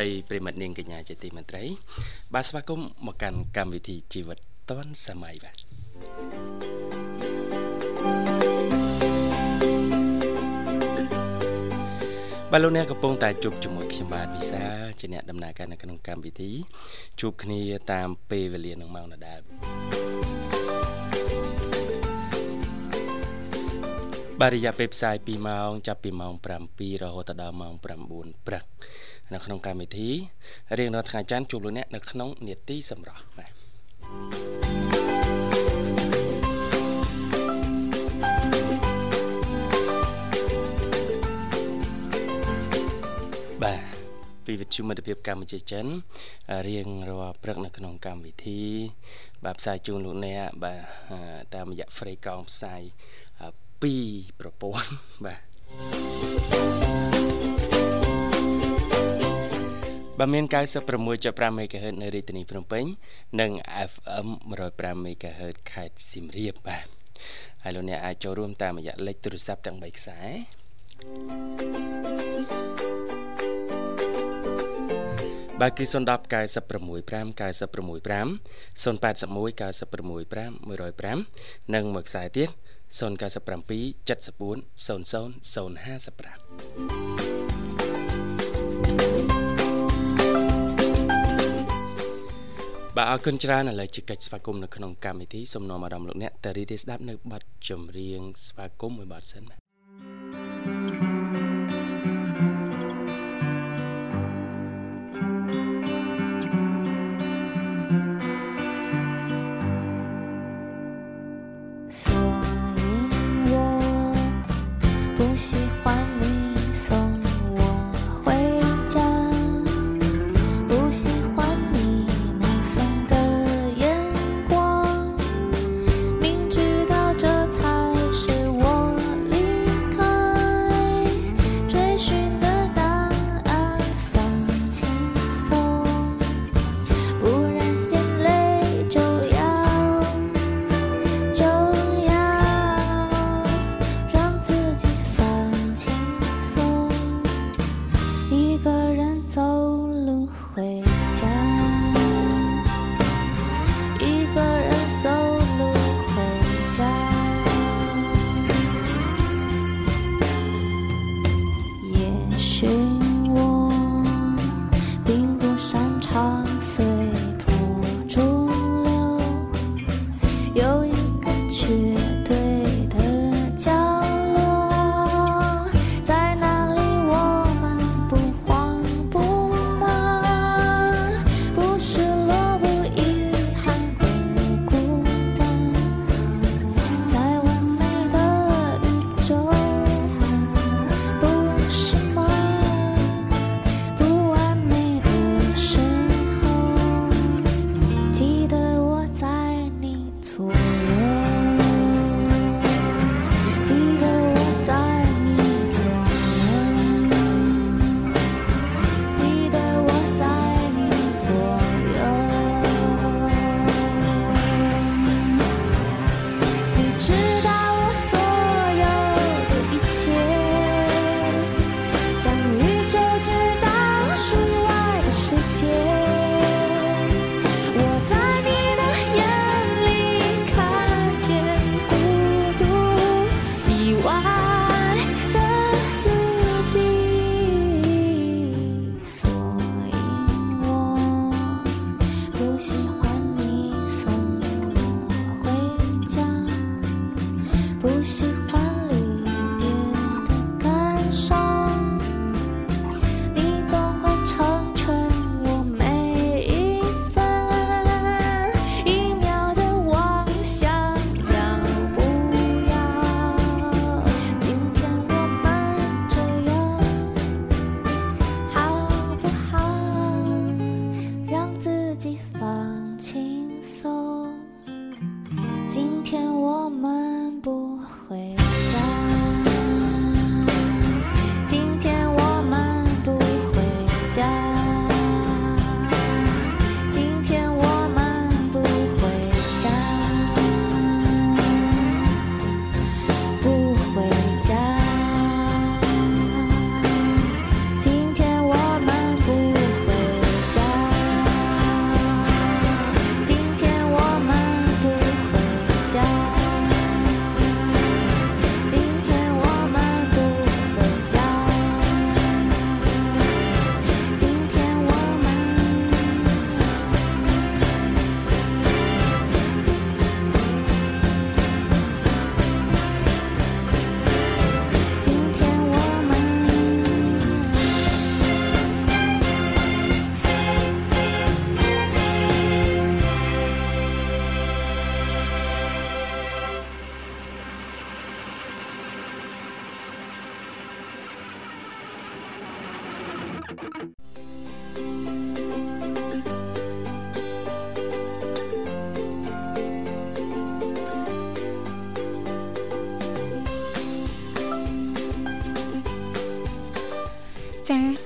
តីប្រិមត្តនាងកញ្ញាជាទីមេត្រី បាទស្វាគមន៍មកកាន់កម្មវិធីជីវិតឌွန်សម័យបាទបាទលោកអ្នកកំពុងតែជួបជាមួយខ្ញុំបាទវិសាជាអ្នកដំណើរការនៅក្នុងកម្មវិធីជួបគ្នាតាមពេលវេលានឹងម៉ោងដដែល បាទរយៈពេលផ្សាយ2ម៉ោងចាប់ពីម៉ោង7រហូតដល់ម៉ោង9ព្រឹកនៅក្នុងកម្មវិធីរៀងរាល់ថ្ងៃច័ន្ទជួបលោកអ្នកនៅក្នុងនេតិសម្រាប់បាទបាទពីវិទ្យុមិត្តភាពកម្ពុជាចិនរៀងរាល់ព្រឹកនៅក្នុងកម្មវិធី បាទផ្សាយជូនលោកអ្នកបាទតាមរយៈ free កងផ្សាយ 2ប្រព័ន្ធបាទបាទមាន96.5 MHz នៅរាជធានីភ្នំពេញ និង FM 105 MHz ខេត្តសៀមរាបបាទហើយលោកអ្នកអាចចូលរួមតាមរយៈលេខទូរស័ព្ទទាំង3ខ្សែបាទគឺ010 965 965 081 965 105និងមួយខ្សែទៀត 097 74 00 055បាទអរគុណច្រើនឥឡូវជាកិច្ចស្វាគមន៍នៅក្នុងកម្មវិធីសូមនាំអារម្មណ៍លោកអ្នកទៅរីករាយស្ដាប់នៅបទចម្រៀងស្វាគមន៍មួយបទសិនបាទ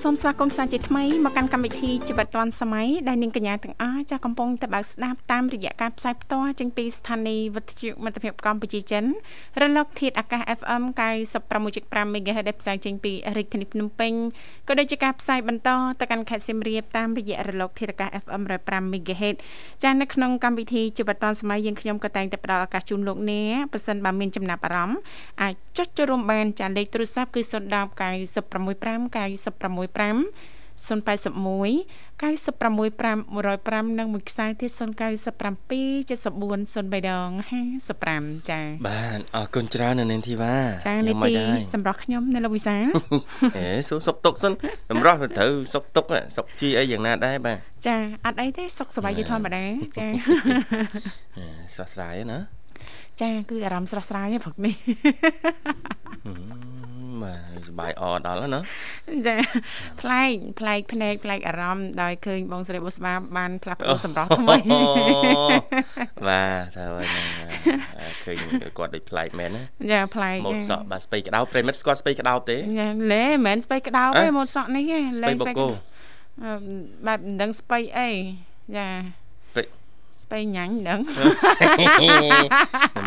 សូមស្វាគមន៍សាជាថ្មីមកកាន់កម្មវិធីជីវិតឌွန်សម័យដែលនាងកញ្ញាទាំងអស់ចាកំពុងតែបើកស្ដាប់តាមរយៈការផ្សាយផ្ទាល់ចេញពីស្ថានីយ៍វិទ្យុមិត្តភាពកម្ពុជាចិនរលកធាតុអាកាស FM 96.5 MHz ដែលផ្សាយចេញពីរាជធានីភ្នំពេញក៏ដូចជាការផ្សាយបន្តទៅកាន់ខេត្តសៀមរាបតាមរយៈរលកធាតុអាកាស FM 105 MHz ចានៅក្នុងកម្មវិធីជីវិតឌွန်សម័យយើងខ្ញុំក៏តែងតែផ្ដល់ឱកាសជូនលោកអ្នកប៉ះសិនបើមានចំណាប់អារម្មណ៍អាចចុចចូលរួមបានចាលេខទូរស័ព្ទគឺ010 965 965 081 965 105និងមួយខ្សែទៀត097 74 03ដង55ចា៎បាទអរគុណច្រើននៅនាងធីវ៉ាចា៎នេះទីសម្រាប់ខ្ញុំនៅលោកវិសាអេសួរសុកទុកសិនសម្រាប់ទៅត្រូវសុកទុកសុកជីអីយ៉ាងណាដែរបាទចាអត់អីទេសុកសប្បាយជាធម្មតាចាស្រស់ស្រាយណាចាគឺអារម្មណ៍ស្រស់ស្រាយព្រឹកនេះ បាទសុបាយអដល់ណាចាប្លែកប្លែកភ្នែកប្លែកអារម្មណ៍ដោយឃើញបងស្រីបុស្បាបានផ្លាស់ប្ដូរសម្រស់ថ្មីបាទថាហ្នឹងឃើញគាត់ដូចប្លែកមែនណាចាប្លែកម៉ូតសក់បាទស្បៃក្តោបប្រិមិត្តស្គាល់ស្បៃក្តោបទេចាឡេមិនមែនស្បៃក្តោបទេម៉ូតសក់នេះទេឡេស្បៃបកគោបែបមិនដឹងស្បៃអីចា ស្បៃញ៉ាញ់ដឹង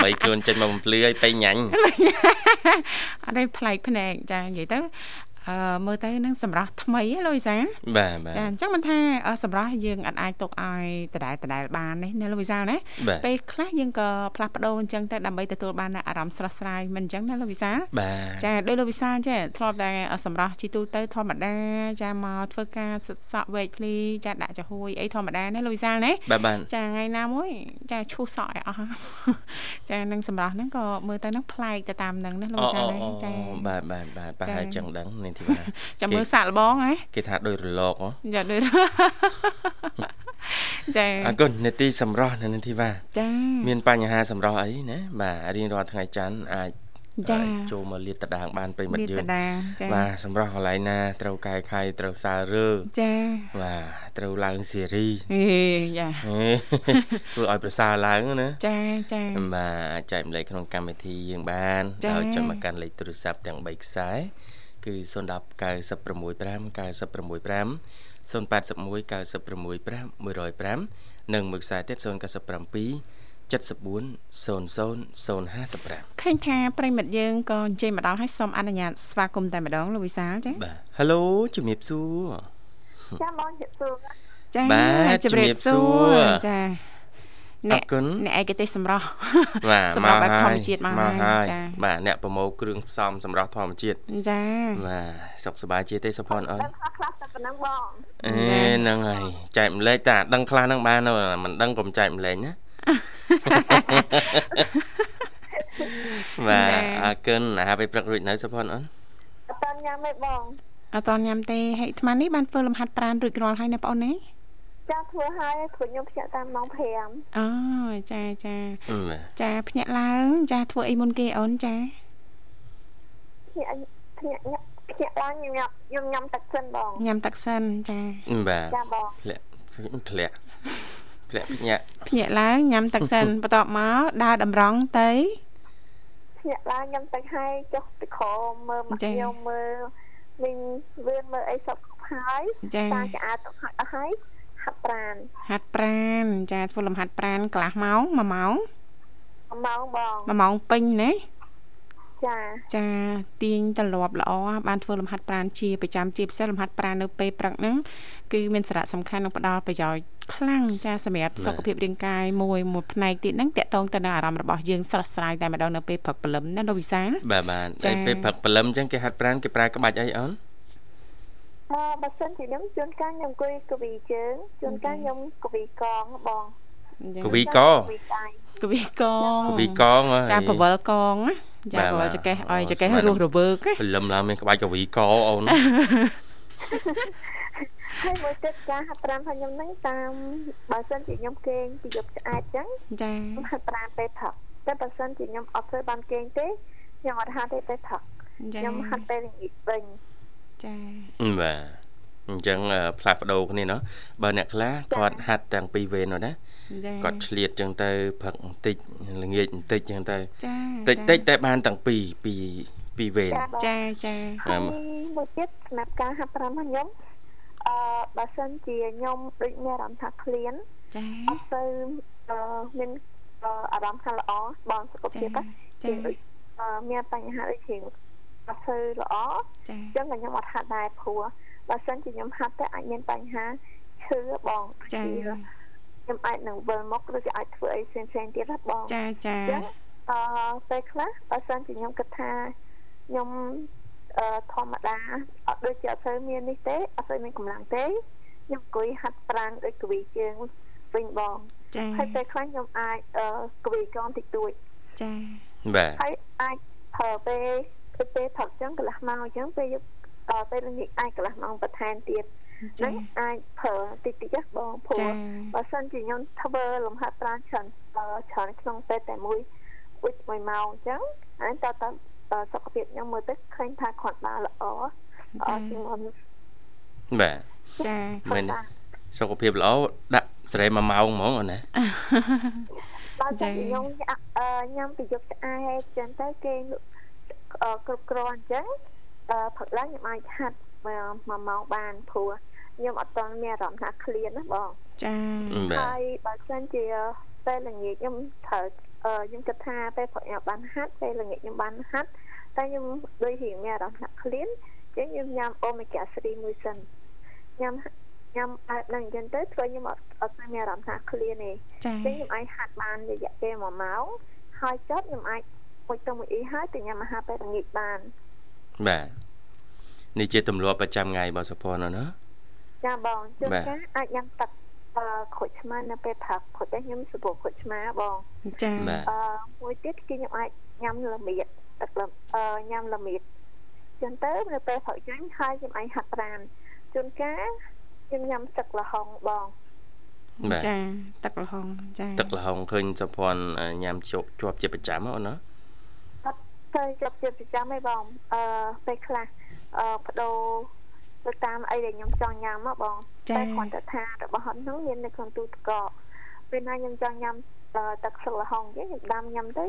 មិនខ្លួនចេញមកបំភ្លឺឲ្យបៃញ៉ាញ់អត់ទេប្លែកភ្នែកចានិយាយទៅអឺ មើលទៅនឹងសម្រាប់ថ្មីលូវីសាបាទបាទចាអញ្ចឹងមិនថាសម្រាប់យើងអត់អាចទុកឲ្យដដែលដដែលបានទេណាលូវីសាណាពេលខ្លះយើងក៏ផ្លាស់ប្ដូរអញ្ចឹងទៅដើម្បីទទួលបានអារម្មណ៍ស្រស់ស្រាយមិនអញ្ចឹងណាលូវីសាចាដោយលូវីសាចាធ្លាប់តែសម្រាប់ជីទូទៅធម្មតាចាមកធ្វើការសិតសក់វែកភ្លីចាដាក់ចាហួយអីធម្មតាណាលូវីសាណាចាថ្ងៃណាមួយចាឈូសសក់ឲ្យអស់ចានឹងសម្រាប់ហ្នឹងក៏មើលទៅហ្នឹងប្លែកទៅតាមហ្នឹងណាលូវីសាណាចាបាទបាទបាទប្រហែលចឹងដឹងនេះធីវ៉ាចាំមើលសាក់លបងហ៎គេថាដូចរលកហ៎ចាដូចចាអរគុណនេតិសម្រស់នៅនាងធីវ៉ាចាមានបញ្ហាសម្រស់អីណាបាទរៀងរាល់ថ្ងៃច័ន្ទអាចចាចូលមកលាតតដាងបានប្រិមិត្តយើងចាបាទសម្រាប់កន្លែងណាត្រូវកែខៃត្រូវសើរើចាបាទត្រូវឡើងសេរីអេចាធ្វើឲ្យប្រសើរឡើងណាចាចាបាទអាចចែកម្លែកក្នុងកម្មវិធីយើងបានដោយចុចមកកាន់លេខទូរស័ព្ទទាំង3ខ្សែ គឺ010 965 965 081 965 105និងមួយខ្សែទៀត097 740055ឃើញថាប្រិមិត្តយើងក៏អញ្ជើញមកដល់ហើយសូមអនុញ្ញាតស្វាគមន៍តែម្ដងលោកវិសាលចា៎បាទ Halo ជំរាបសួរចាបងជំរាបសួរចាបាទជំរាបសួរចា អ្នកអ្នកឯកទេសសម្រស់បាទសម្រាប់បែបធម្មជាតិមកហើយចាបាទអ្នកប្រមូលគ្រឿងផ្សំសម្រស់ធម្មជាតិចាបាទសុខសប្បាយជាទេសផនអូនខ្លះតែប៉ុណ្ណឹងបងអេហ្នឹងហើយចែកម្លែកតាដឹងខ្លះហ្នឹងបានមិនដឹងកុំចែកម្លែកណាបាទអរគុណអាហារពេលព្រឹករួចនៅសុផនអូនអត់តាន់ញ៉ាំទេបងអត់តាន់ញ៉ាំទេហេអាត្មានេះបានធ្វើលំហាត់ប្រាណរួចរាល់ហើយណាបងអូនណា ចាធ្វើហើយព្រោះខ្ញុំភ្ញាក់តាមម៉ោង5អូចាចាចាភ្ញាក់ឡើងចាធ្វើអីមុនគេអូនចាភ្ញាក់ភ្ញាក់ភ្ញាក់ឡើងខ្ញុំញ៉ាំខ្ញុំញ៉ាំទឹកសិនបងញ៉ាំទឹកសិនចាបាទចាបងធ្លាក់ធ្លាក់ធ្លាក់ភ្ញាក់ភ្ញាក់ឡើងញ៉ាំទឹកសិនបន្ទាប់មកដើរតម្រង់ទៅភ្ញាក់ឡើងញ៉ាំទឹកហើយចុះទៅក្រមើលមកខ្ញុំមើលមីងវឿនមើលអីសពហើយចាតាឆ្អាតទុកហើយអស់ ហើយហាត់ប្រាណហាត់ប្រាណចាធ្វើលំហាត់ប្រាណកន្លះម៉ោង1ម៉ោង1ម៉ោងបង1ម៉ោងពេញណាចាចាទាញទលាប់ល្អបានធ្វើលំហាត់ប្រាណជាប្រចាំជាពិសេសលំហាត់ប្រាណនៅពេលព្រឹកហ្នឹងគឺមានសារៈសំខាន់និងផ្ដល់ប្រយោជន៍ខ្លាំងចាសម្រាប់សុខភាពរាងកាយមួយមួយផ្នែកទៀតហ្នឹងតកតងទៅនឹងអារម្មណ៍របស់យើងស្រស់ស្រាយតែម្ដងនៅពេលព្រឹកព្រលឹមណាលោកវិសាលបាទបាទតែពេលព្រឹកព្រលឹមអញ្ចឹងគេហាត់ប្រាណគេប្រើក្បាច់អីអូន អឺបើសិនជាខ្ញុំជួនកាលខ្ញុំអង្គុយកវីជើងជួនកាលខ្ញុំកវីកងបងកវីកកវីកងកវីកងចាប្រវល់កងចាប្រវល់ចកេះឲ្យចកេះរស់រវើកព្រលឹមឡើងមានក្បាច់កវីកអូនហើយមួយទៀតការហាត់ប្រាណរបស់ខ្ញុំហ្នឹងតាមបើសិនជាខ្ញុំគេងពីយប់ឆ្អែតចឹងចាខ្ញុំហាត់ប្រាណពេលព្រឹកតែបើសិនជាខ្ញុំអត់ធ្វើបានគេងទេខ្ញុំអត់ហាត់ទេពេលព្រឹកខ្ញុំហាត់ពេលល្ងាចវិញ ចាបាទ អញ្ចឹងផ្លាស់ប្ដូរគ្នាเนาะបើអ្នកខ្លះគាត់ហាត់ទាំងពីរវេននោះណាគាត់ឆ្លៀតចឹងទៅផឹកបន្តិចល្ងាចបន្តិចចឹងទៅចាតិចតិចតែបានទាំងពីរពីពីរវេនចាចាហើយមួយទៀតសម្រាប់ការហាត់ប្រាំរបស់ខ្ញុំអឺបើសិនជាខ្ញុំដូចមានអារម្មណ៍ថាឃ្លានចាអត់ទៅមានអារម្មណ៍ថាល្អបងសុខភាពចាមានបញ្ហាដូចជា អត់ទៅល្អចាអញ្ចឹងខ្ញុំអត់ហាត់ដែរព្រោះបើសិនជាខ្ញុំហាត់ទៅអាចមានបញ្ហាឈឺបងចាខ្ញុំអាចនឹងវិលមកឬក៏អាចធ្វើអីផ្សេងផ្សេងទៀតណាបងចាចាអញ្ចឹងអឺពេលខ្លះបើសិនជាខ្ញុំគិតថាខ្ញុំអឺធម្មតាអត់ដូចជាអត់សូវមាននេះទេអត់សូវមានកម្លាំងទេខ្ញុំអង្គុយហាត់ប្រាណដូចកវីជើងវិញបងចាហើយពេលខ្លះខ្ញុំអាចអឺកវីកងតិចតួចចាបាទហើយអាចប្រើពេល ពេលថតចឹងកន្លះម៉ោងអញ្ចឹងពេលយកពេលល្ងាចអាចកន្លះម៉ោងបន្ថែមទៀតនឹងអាចប្រើតិចតិចបងព្រោះបើសិនជាខ្ញុំធ្វើលំហាត់ប្រាណច្រើនច្រើនក្នុងពេលតែមួយវិច1ម៉ោងអញ្ចឹងហើយតើតើសុខភាពខ្ញុំមើលទៅឃើញថាគាត់បានល្អអត់ជាងមុនបាទចាមែនសុខភាពល្អដាក់សេរី1ម៉ោងហ្មងអូនណាបើចាខ្ញុំញ៉ាំប្រយុទ្ធស្អែកចឹងទៅគេ គ្រប់គ្រាន់អញ្ចឹងព្រឹកឡើងខ្ញុំអាចហាត់1ម៉ោងបានព្រោះខ្ញុំអត់ទាន់មានអារម្មណ៍ថាឃ្លានណាបងចាហើយបើសិនជាពេលល្ងាចខ្ញុំត្រូវខ្ញុំគិតថាពេលព្រឹកខ្ញុំបានហាត់ពេលល្ងាចខ្ញុំបានហាត់តែខ្ញុំដូចរៀងមានអារម្មណ៍ថាឃ្លានចឹងខ្ញុំញ៉ាំអូមេហ្គា3មួយសិនញ៉ាំញ៉ាំបែបហ្នឹងអញ្ចឹងទៅធ្វើខ្ញុំអត់អត់មានអារម្មណ៍ថាឃ្លានទេចឹងខ្ញុំអាចហាត់បានរយៈពេល1ម៉ោងហើយចប់ខ្ញុំអាច មួយទៅមួយអ៊ីហើយទៅញ៉ាំអាហារពេលល្ងាចបានបាទនេះជាទម្លាប់ប្រចាំថ្ងៃរបស់សុភ័ណ្ឌណាចាបងជួនកាលអាចញ៉ាំទឹកអឺក្រូចឆ្មានៅពេលព្រឹកព្រោះតែខ្ញុំសុភក្រូចឆ្មាបងចាអឺមួយទៀតគឺខ្ញុំអាចញ៉ាំល្មៀតទឹកអឺញ៉ាំល្មៀតចឹងទៅនៅពេលព្រឹកចឹងហើយខ្ញុំអាចហាត់ប្រាណជួនកាលខ្ញុំញ៉ាំទឹកល្ហុងបងចាទឹកល្ហុងចាទឹកល្ហុងឃើញសុភ័ណ្ឌញ៉ាំជាប់ជាប្រចាំអូនណា អត់ទៅជាប់ជាប្រចាំទេបងអឺពេលខ្លះអឺបដូរទៅតាមអីដែលខ្ញុំចង់ញ៉ាំមកបងតែគ្រាន់តែថារបស់ហ្នឹងមាននៅក្នុងទូទឹកកកពេលណាខ្ញុំចង់ញ៉ាំទឹកស្លឹកល្ហុងអញ្ចឹងខ្ញុំដាំញ៉ាំទៅ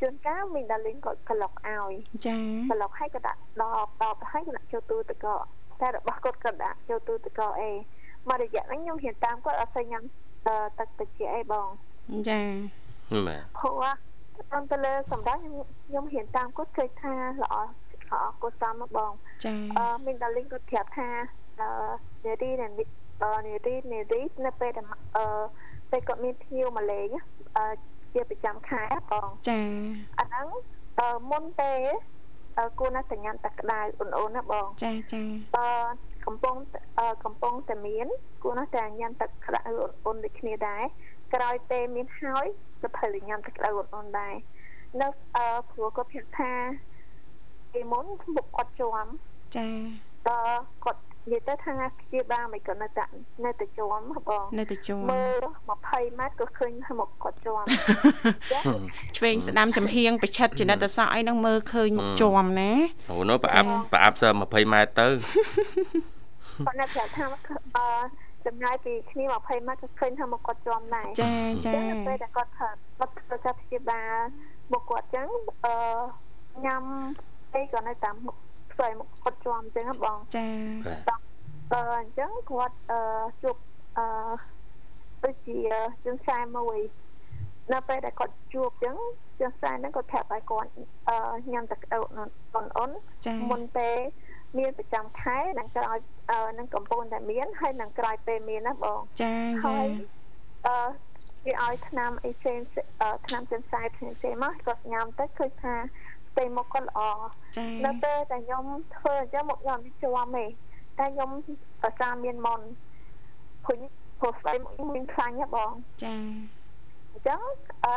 ជួនកាលមីដាលីនគាត់ក្លុកឲ្យចាក្លុកឲ្យក៏ដាក់ដបដបឲ្យក៏ដាក់ចូលទូទឹកកកតែរបស់គាត់ក៏ដាក់ចូលទូទឹកកកអេមករយៈហ្នឹងខ្ញុំហ៊ានតាមគាត់អត់ស្អីញ៉ាំទឹកតិចអីបងចាបាទព្រោះ តាមទៅលើសម្រាប់ខ្ញុំខ្ញុំហ៊ានតាមគាត់ឃើញថាល្អល្អគាត់តាមមកបងចាអឺមីនដាលីងគាត់ប្រាប់ថាអឺនារីនារីនារីនារីនៅពេលដែលអឺពេលគាត់មានភ្ញៀវមកលេងអឺជាប្រចាំខែបងចាអាហ្នឹងអឺមុនពេលគួរណាស់តែញ៉ាំទឹកក្តៅអូនអូនណាបងចាចាអឺកំពុងកំពុងតែមានគួរណាស់តែញ៉ាំទឹកក្តៅអូនអូនដូចគ្នាដែរ ក្រោយពេលមានហើយទៅផលញ៉ាំទឹកក្តៅអូនអូនដែរនៅអឺព្រោះគាត់ប្រាប់ថាពីមុនមុខគាត់ជាប់ចាតគាត់និយាយទៅថាព្យាបាលមិនក៏នៅតែនៅតែជាប់បងនៅតែជាប់មើល20ម៉ែត្រក៏ឃើញថាមុខគាត់ជាប់ឆ្វេងស្ដាំចំហៀងប្រឆិតចនិតសក់អីហ្នឹងមើលឃើញមុខជាប់ណាអូនោះប្រអាប់ប្រអាប់សើ20ម៉ែត្រទៅគាត់នៅប្រាប់ថាអឺ ចម្ងាយពីគ្នា20ម៉ែត្រក៏ឃើញថាមុខគាត់ជាប់ដែរចាចាពេលដែលគាត់ថាគាត់ធ្វើការព្យាបាលមុខគាត់ចឹងអឺញ៉ាំអីក៏នៅតាមមុខផ្សេងមុខគាត់ជាប់អញ្ចឹងបងចាអឺអញ្ចឹងគាត់អឺជួបអឺដូចជាជាងខ្សែមួយនៅពេលដែលគាត់ជួបអញ្ចឹងជាងខ្សែហ្នឹងគាត់ប្រាប់ឲ្យគាត់អឺញ៉ាំទឹកអ៊ុនអូនអូនមុនពេល មានប្រចាំខែនឹងក្រោយនឹងកំពុងតែមានហើយនឹងក្រោយពេលមានណាបងចាចាអឺគេឲ្យឆ្នាំអីផ្សេងឆ្នាំចិនខ្សែផ្សេងផ្សេងមកគាត់ញ៉ាំទៅឃើញថាផ្ទៃមុខគាត់ល្អនៅពេលតែខ្ញុំធ្វើអញ្ចឹងមុខខ្ញុំជាប់ទេតែខ្ញុំប្រសាមានមុនព្រោះព្រោះស្បែកមុខមានខ្លាញ់ហ៎បងចាអញ្ចឹង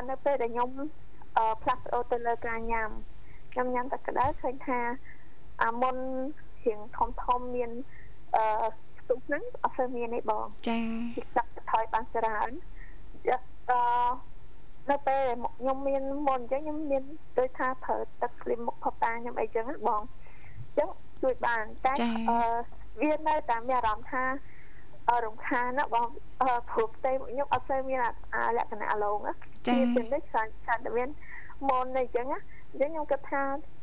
នៅពេលដែលខ្ញុំផ្លាស់ប្ដូរទៅលើការញ៉ាំខ្ញុំញ៉ាំតែក្តៅឃើញថា អាមុនជាងធំធំមានអឺស្ទុះហ្នឹងអត់សូវមានទេបងចាទឹកថយបានច្រើនអឺនៅពេលខ្ញុំមានមុនអញ្ចឹងខ្ញុំមានដូចថាប្រើទឹកស្លីមមុខផប៉ាខ្ញុំអីចឹងបងអញ្ចឹងជួយបានតែអឺវានៅតែមានអារម្មណ៍ថារំខានណាបងព្រោះផ្ទៃពួកខ្ញុំអត់សូវមានលក្ខណៈអាឡងណាចា៎ពេលនេះខាងខាងតែមានមុនអីចឹងណាអញ្ចឹងខ្ញុំគិតថា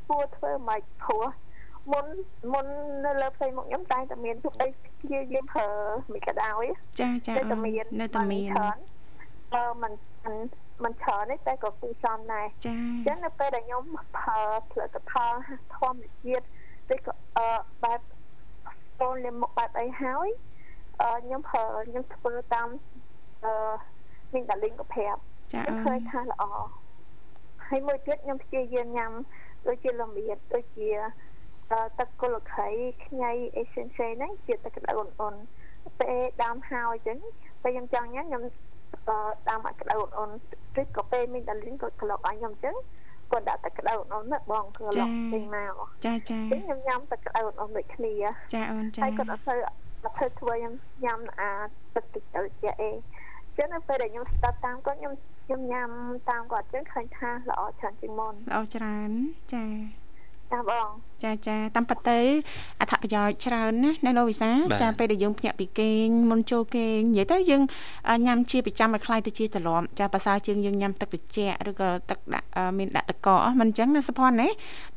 គួរធ្វើមិនព្រោះ មុនមុននៅលើផ្ទៃមុខខ្ញុំតែតែមានទុកដីព្យាយាមប្រើមិនក៏ដោយចាចាតែតែមាននៅតែមានបើមិនមិនច្រើនទេតែក៏គួរសមដែរចាអញ្ចឹងនៅពេលដែលខ្ញុំប្រើផលិតផលធម្មជាតិឬក៏អឺបែបស្ទូនលាមកបែបអីហើយអឺខ្ញុំប្រើខ្ញុំធ្វើតាមអឺមានតាលីងក៏ប្រាប់ចាឃើញថាល្អហើយមួយទៀតខ្ញុំព្យាយាមញ៉ាំដូចជាល្មៀតដូចជា ទឹកកុលខៃខ្ញីអេសិនសេហ្នឹងជាទឹកក្តៅអ៊ុនអ៊ុនពេលដាំហើយអញ្ចឹងពេលខ្ញុំចង់ញ៉ាំខ្ញុំដាំឲ្យក្តៅអ៊ុនអ៊ុនឬក៏ពេលមីងតាលីងគាត់ក្លុកឲ្យខ្ញុំអញ្ចឹងគាត់ដាក់ទឹកក្តៅអ៊ុនអ៊ុនណាបងក្លុកពេញមកចាចាខ្ញុំញ៉ាំទឹកក្តៅអ៊ុនអ៊ុនដូចគ្នាចាអូនចាហើយគាត់អត់ទៅអត់ធ្វើធ្វើខ្ញុំញ៉ាំអាទឹកតិចទៅជាអេចឹងនៅពេលដែលខ្ញុំស្ដាប់តាមគាត់ខ្ញុំខ្ញុំញ៉ាំតាមគាត់ចឹងឃើញថាល្អច្រើនជាងមុនល្អច្រើនចា ចាបងចាចាតាមពិតទៅអត្ថប្រយោជន៍ច្រើនណានៅលោកវិសាចាពេលដែលយើងភ្ញាក់ពីគេងមុនចូលគេងនិយាយទៅយើងញ៉ាំជាប្រចាំឲ្យខ្លាយទៅជាទម្លាប់ចាភាសាជាងយើងញ៉ាំទឹកត្រជាក់ឬក៏ទឹកដាក់មានដាក់ទឹកកកមិនអញ្ចឹងណាសុផាន់ណា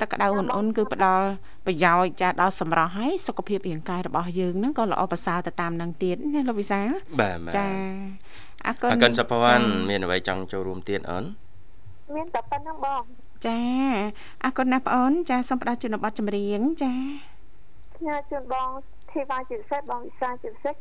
ទឹកក្តៅអ៊ុនអ៊ុនគឺផ្ដល់ប្រយោជន៍ចាដល់សម្រស់ហើយសុខភាពរាងកាយរបស់យើងហ្នឹងក៏ល្អប្រសើរទៅតាមនឹងទៀតណាលោកវិសាបាទចាអរគុណអរគុណសុផាន់មានអ្វីចង់ចូលរួមទៀតអូនមានតែប៉ុណ្្នឹងបង ចាអរគុណណាស់បងអូនចាសូមផ្ដល់ជូនប័ណ្ណចម្រៀងចាផ្ញើជូនបងធីវ៉ាជាពិសេសបងវិសាជាពិសេស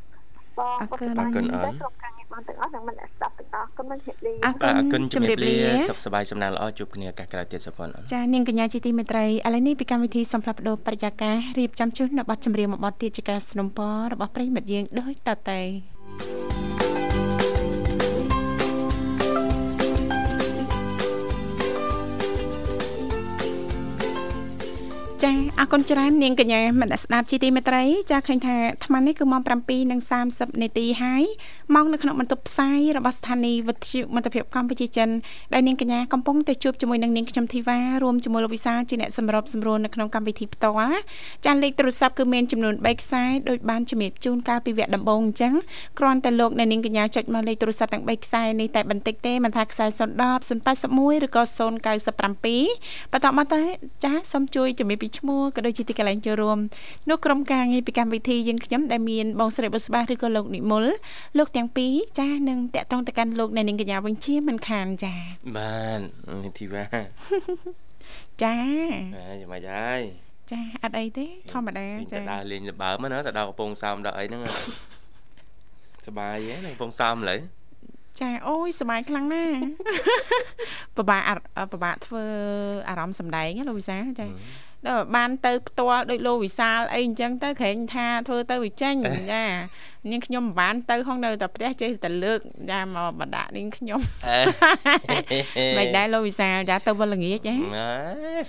បងអរគុណអរគុណអូនក្រុមការងារបងទាំងអស់និងមិនស្ដាប់ទាំងអស់គុំនឹងជម្រាបលាអរគុណអរគុណជម្រាបលាសុខសប្បាយសំណាងល្អជួបគ្នាឱកាសក្រោយទៀតសុផនអូនចានាងកញ្ញាជាទីមេត្រីឥឡូវនេះពីកម្មវិធីសំផ្លាប់បដោបរិយាកាសរៀបចំជូននៅប័ណ្ណចម្រៀងមួយប័ណ្ណទៀតជាការสนับสนุนរបស់ប្រិមិត្តយើងដូចតទៅ ចាអរគុណច្រើននាងកញ្ញាមនស្ដាប់ជីទីមេត្រីចាឃើញថាអាត្មានេះគឺម៉ោង7:30នាទីហើយម៉ោងនៅក្នុងបន្ទប់ផ្សាយរបស់ស្ថានីយ៍វិទ្យុមិត្តភាពកម្ពុជាចិនដែលនាងកញ្ញាកំពុងតែជួបជាមួយនឹងនាងខ្ញុំធីវ៉ារួមជាមួយលោកវិសាជាអ្នកសម្របសម្រួលនៅក្នុងកម្មវិធីផ្ទាល់ចាលេខទូរស័ព្ទគឺមានចំនួន3ខ្សែដោយបានជំរាបជូនកាលពីវគ្គដំបូងអញ្ចឹងគ្រាន់តែលោកអ្នកនាងកញ្ញាចុចមកលេខទូរស័ព្ទទាំង3ខ្សែនេះតែបន្តិចទេមិនថាខ្សែ010 081ឬក៏097បន្តមកទៅចាសូមជួយជំរាបពីឈ្មោះក៏ដូចជាទីកន្លែងចូលរួមនោះក្រុមការងារពីកម្មវិធីយើងខ្ញុំដែលមានបងស្រីបុស្បាឬក៏លោកនិមលលោកទាំងពីរចានឹងតាក់ទងទៅកាន់លោកអ្នកនាងកញ្ញាវិញជាមិនខានចាបាននីតិវ៉ាចាយ៉ាងម៉េចហើយចាអត់អីទេធម្មតាចាដើរលេងលបើមណាទៅដល់កំពង់សោមដល់អីហ្នឹងសបាយហ៎នៅកំពង់សោមឥឡូវចាអូយសុបាយខ្លាំងណាស់ពិបាកពិបាកធ្វើអារម្មណ៍សម្ដែងលោកវិសាចាដល់ បានទៅផ្ទាល់ដូចលោកវិសាលអីអញ្ចឹងទៅក្រែងថាធ្វើទៅវាចេញចានាងខ្ញុំមិនបានទៅហងនៅតែផ្ទះចេះតែលើកចាមកបដាក់នាងខ្ញុំមិនដែរលោកវិសាលចាទៅវល់ល្ងាចណា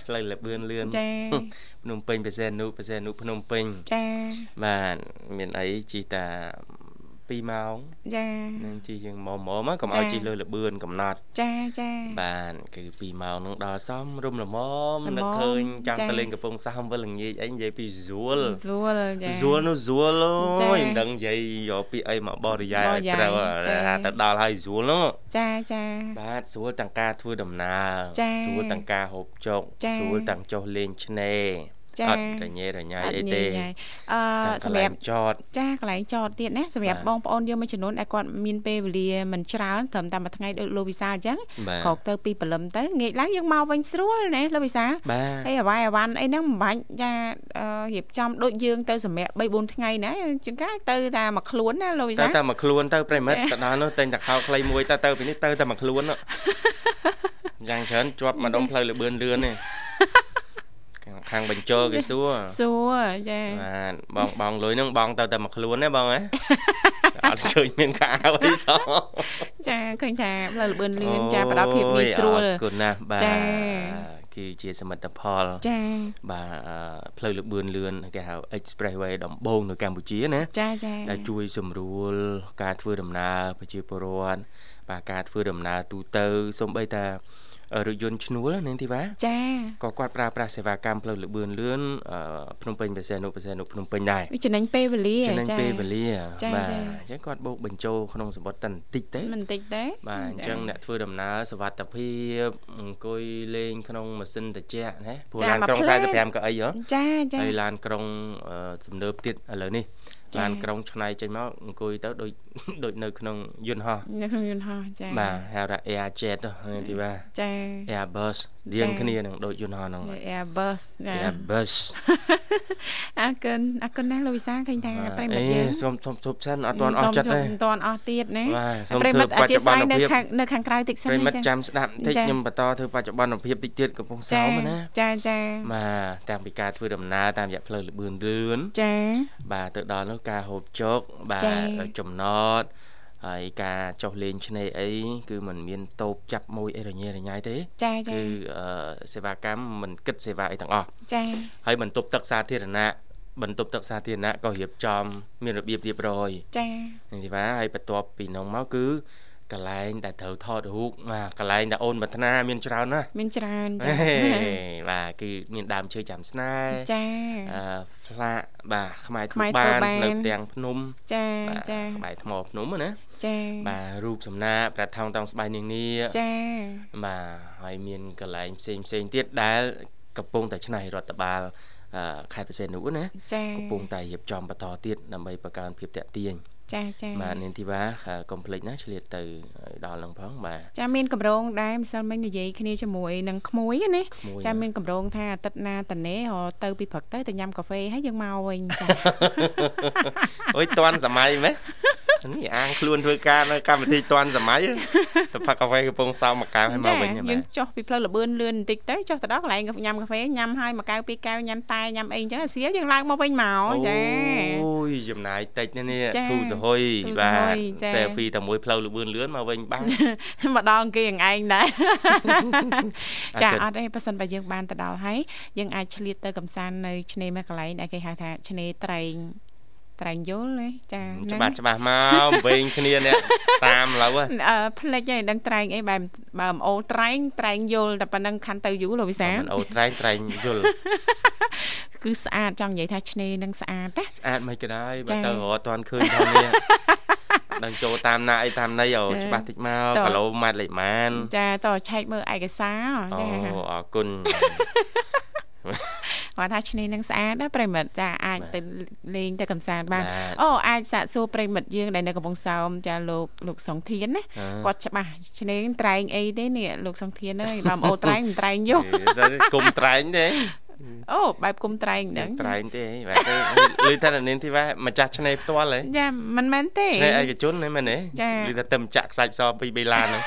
ផ្លូវលបឿនលឿនចាភ្នំពេញបេសែនុបេសែនុភ្នំពេញចាបាទមានអីជីតា 2ម៉ោងចានឹងជីយើងម៉ោម៉ោមកកុំឲ្យជីលើលបឿនកំណត់ចាចាបានគឺ2ម៉ោងនឹងដល់សមរុំល្មមនឹកឃើញចង់ទៅលេងកំពង់សាមវិលល្ងាចអីនិយាយពីស្រួលស្រួលចាស្រួលនោះស្រួលអូយមិនដឹងនិយាយយកពីអីមកបរិយាយឲ្យត្រូវទៅដល់ហើយស្រួលនោះចាចាបាទស្រួលទាំងការធ្វើដំណើរស្រួលទាំងការហូបចុកស្រួលទាំងចុះលេងឆ្នេរ ចាអត់រញ៉េរញ៉ៃអីទេអឺសម្រាប់ចតចាកន្លែងចតទៀតណាសម្រាប់បងប្អូនយើងមួយចំនួនដែលគាត់មានពេលវេលាមិនច្រើនត្រឹមតែមួយថ្ងៃដូចលោកវិសាអញ្ចឹងក្រោកទៅពីព្រលឹមទៅងាកឡើងយើងមកវិញស្រួលណាលោកវិសាអីអាវ៉ៃអាវ៉ាន់អីហ្នឹងមិនបាច់ចារៀបចំដូចយើងទៅសម្រាប់3 4ថ្ងៃណាជាងកាលទៅតែមួយខ្លួនណាលោកវិសាទៅតែមួយខ្លួនទៅប្រិមិត្តទៅដល់នោះតែតែខោខ្លីមួយទៅទៅពីនេះទៅតែមួយខ្លួនយ៉ាងច្រើនជាប់ម្ដុំផ្លូវលបឿនលឿនទេ ខាងបញ្ជរគេសួរសួរចាបាទបងបងលុយហ្នឹងបងទៅតែមួយខ្លួនទេបងហ៎អត់ឃើញមានកាអីសោះចាឃើញថាផ្លូវលបឿនលឿនចាផ្ដល់ភាពងាយស្រួលអរគុណណាស់បាទចាគឺជាសមិទ្ធផលចាបាទផ្លូវលបឿនលឿនគេហៅ Expressway ដំបូងនៅកម្ពុជាណាចាចាដែលជួយសម្រួលការធ្វើដំណើរប្រជាពលរដ្ឋបាទការធ្វើដំណើរទូទៅសូម្បីតែ រថយន្តឈ្នួលនាងធីវ៉ាចាក៏គាត់ប្រើប្រាស់សេវាកម្មផ្លូវលបឿនលឿនភ្នំពេញបរសេនុបរសេនុភ្នំពេញដែរចំណេញពេលវេលាចំណេញពេលវេលាបាទអញ្ចឹងគាត់បូកបញ្ចូលក្នុងសម្បត្តិតែបន្តិចទេបន្តិចទេបាទអញ្ចឹងអ្នកធ្វើដំណើរសុវត្ថិភាពអង្គុយលេងក្នុងម៉ាស៊ីនត្រជាក់ណាព្រោះឡានក្រុង45កៅអីហ៎ចាចាហើយឡានក្រុងទំនើបទៀតឥឡូវនេះ ឡានក្រុងឆ្នៃចេញមកអង្គុយទៅដូចដូចនៅក្នុងយន្តហោះនៅក្នុងយន្តហោះចាបាទហៅថា Air Jet ទីបាទចា Airbus រៀងគ្នានឹងដូចយន្តហោះហ្នឹង Airbus Airbus អរគុណអរគុណណាស់លោកវិសាឃើញថាប្រិមិត្តយើងសូមសូមជប់សិនអត់ទាន់អស់ចិត្តទេមិនទាន់អស់ទៀតណាប្រិមិត្តអធិស្ឋាននៅខាងនៅខាងក្រៅតិចសិនប្រិមិត្តចាំស្ដាប់បន្តិចខ្ញុំបន្តធ្វើបច្ចុប្បន្នភាពតិចទៀតកំពុងសោមណាចាចាបាទតាំងពីការធ្វើដំណើរតាមរយៈផ្លូវលបឿនលឿនចាបាទទៅដល់នោះការហូបចុកបាទចំណត ហើយការចុះលេងឆ្នេរអីគឺมันមានតូបចាប់មួយអីរញ៉េរញ៉ៃទេចាចាគឺសេវាកម្មមិនគិតសេវាអីទាំងអស់ចាហើយបន្ទប់ទឹកសាធារណៈបន្ទប់ទឹកសាធារណៈក៏រៀបចំ មានរបៀបរៀបរយចានេះទីបាទហើយបន្ទាប់ពីនោះមកគឺកន្លែងដែលត្រូវថតរូបបាទកន្លែងដែលអូនប្រាថ្នាមានច្រើនណាស់មានច្រើនចាបាទគឺមានដើមឈើចាំស្នេហ៍ចាអឺ ផ្លាកបាទខ្មែរធ្វើបាននៅផ្ទាំងភ្នំចាចាក្បែរថ្មភ្នំណាចាបាទរូបសំណាកប្រាថងតង់ស្បៃនាងនីចាបាទហើយមានកន្លែងផ្សេងផ្សេងទៀតដែលកំពុងតែឆ្នៃរដ្ឋបាលខេត្តបរសេនុណាកំពុងតែរៀបចំបន្តទៀតដើម្បីបង្កើនភាពតាក់ទាញ ចាចាបាទនាងធីវ៉ាកុំភ្លេចណាឆ្លៀតទៅដល់នឹងផងបាទចាមានកម្រងដែរម្សិលមិញនិយាយគ្នាជាមួយនឹងក្មួយណាចាមានកម្រងថាអាទិត្យណាតនេទៅពីព្រឹកទៅទៅញ៉ាំកាហ្វេហើយយើងមកវិញចាអុយតន់សម័យមែននេះអាងខ្លួនធ្វើការនៅកម្មវិធីតន់សម័យទៅផឹកកាហ្វេកំពុងសោមមួយកែវហើយមកវិញយើងចុះពីផ្លូវលបឿនលឿនបន្តិចទៅចុះទៅដល់កន្លែងញ៉ាំកាហ្វេញ៉ាំហើយមួយកែវពីរកែវញ៉ាំតែញ៉ាំអីអញ្ចឹងសៀលយើងឡើងមកវិញមកចាអូយចំណាយតិចណានេះធូសហុយបាទ selfie តែមួយផ្លូវលបឿនលឿនមកវិញបាំងមកដល់គេឯងដែរចាអត់ទេប៉ះសិនបើយើងបានទៅដល់ហើយយើងអាចឆ្លៀតទៅកំសាន្តនៅឆ្នេរមួយកន្លែងដែលគេហៅថាឆ្នេរត្រែងត្រែងយល់ទេចាច្បាស់ច្បាស់មកវិញគ្នាអ្នកតាមឡូវអឺផ្លេចឯងដឹងត្រែងអីបែបបើមអូត្រែងត្រែងយល់តែប៉ុណ្្នឹងខាន់ទៅយូរលោកវិសាមិនអូត្រែងត្រែងយល់ គឺស្អាតចង់និយាយថាឆ្នេរនឹងស្អាតណាស្អាតមិនក៏ដែរបើទៅរត់តាន់ឃើញផងនេះដឹងចូលតាមណាអីតាមណីអូច្បាស់តិចមកគីឡូម៉ែត្រលេខម៉ានចាតឆែកមើលឯកសារចាអូអរគុណគាត់ថាឆ្នេរនឹងស្អាតណាប្រិមិត្តចាអាចទៅលេងទៅកំសាន្តបានអូអាចសាកសួរប្រិមិត្តយើងដែលនៅកំពង់សោមចាលោកលោកសុងធានណាគាត់ច្បាស់ឆ្នេរត្រែងអីទេនេះលោកសុងធានអើយបើអូត្រែងមិនត្រែងយកគុំត្រែងទេ អូបែបគុំត្រែងហ្នឹងត្រែងទេបែបទៅឮថានាងធីវ៉ាម្ចាស់ឆ្នេរផ្ទាល់ហ៎ចាមិនមែនទេឆ្នេរឯកជនហ្នឹងមែនទេឮថាទៅម្ចាស់ខ្សាច់សពីបេឡានហ្នឹង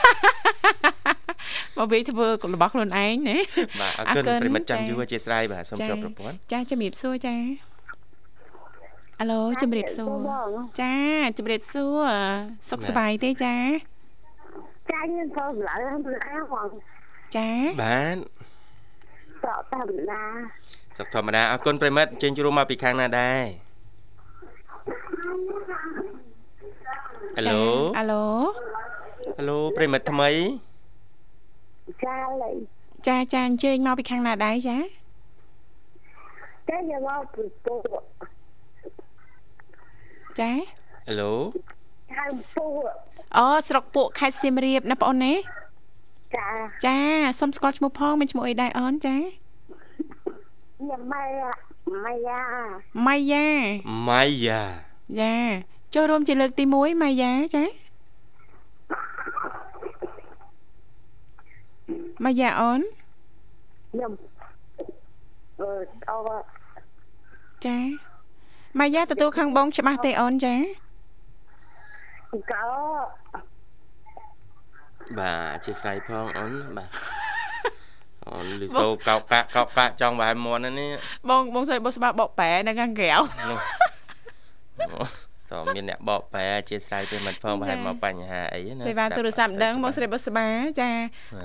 មកវិញធ្វើរបស់ខ្លួនឯងណាបាទអរគុណប្រិមិត្តចាំយូរអធិស្ឋានបាទសូមជួបប្រព័ន្ធចាជំរាបសួរចាអាឡូជំរាបសួរចាជំរាបសួរសុខសប្បាយទេចាចាខ្ញុំធ្វើម្ល៉េះហ្នឹងចាបាទ សក់ធម្មតាសក់ធម្មតាអរគុណប្រិមិត្តចេញជួបមកពីខាងណាដែរអាឡូអាឡូអាឡូប្រិមិត្តថ្មីចាឡើយចាចាអញ្ជើញមកពីខាងណាដែរចាចាយកមកពីពូចាហេឡូហៅពូអូស្រុកពួកខេត្តសៀមរាបណាបងអូនណា ចាចាសុំស្គាល់ឈ្មោះផងមានឈ្មោះអីដែរអូនចាខ្ញុំម៉ៃម៉ៃយ៉ាម៉ៃយ៉ាម៉ៃយ៉ាចាចូលរួមជាលើកទី1ម៉ៃយ៉ាចាម៉ៃយ៉ាអូនខ្ញុំអឺអូចាម៉ៃយ៉ាទទួលខាងបងច្បាស់ទេអូនចាកោ បាទអធិស្ឋានផងអូនបាទអូនលីសូកោកកាក់កោកកាក់ចង់ប្រហែលមន់នេះបងបងស្រីបុស្បាបកប្រែនៅខាងក្រៅ តើមានអ្នកបកប្រែអធិស្ឋានទៅមិនផងប្រហែលមកបញ្ហាអីណាសេវាទូរស័ព្ទដឹងមកស្រីបុស្បាចា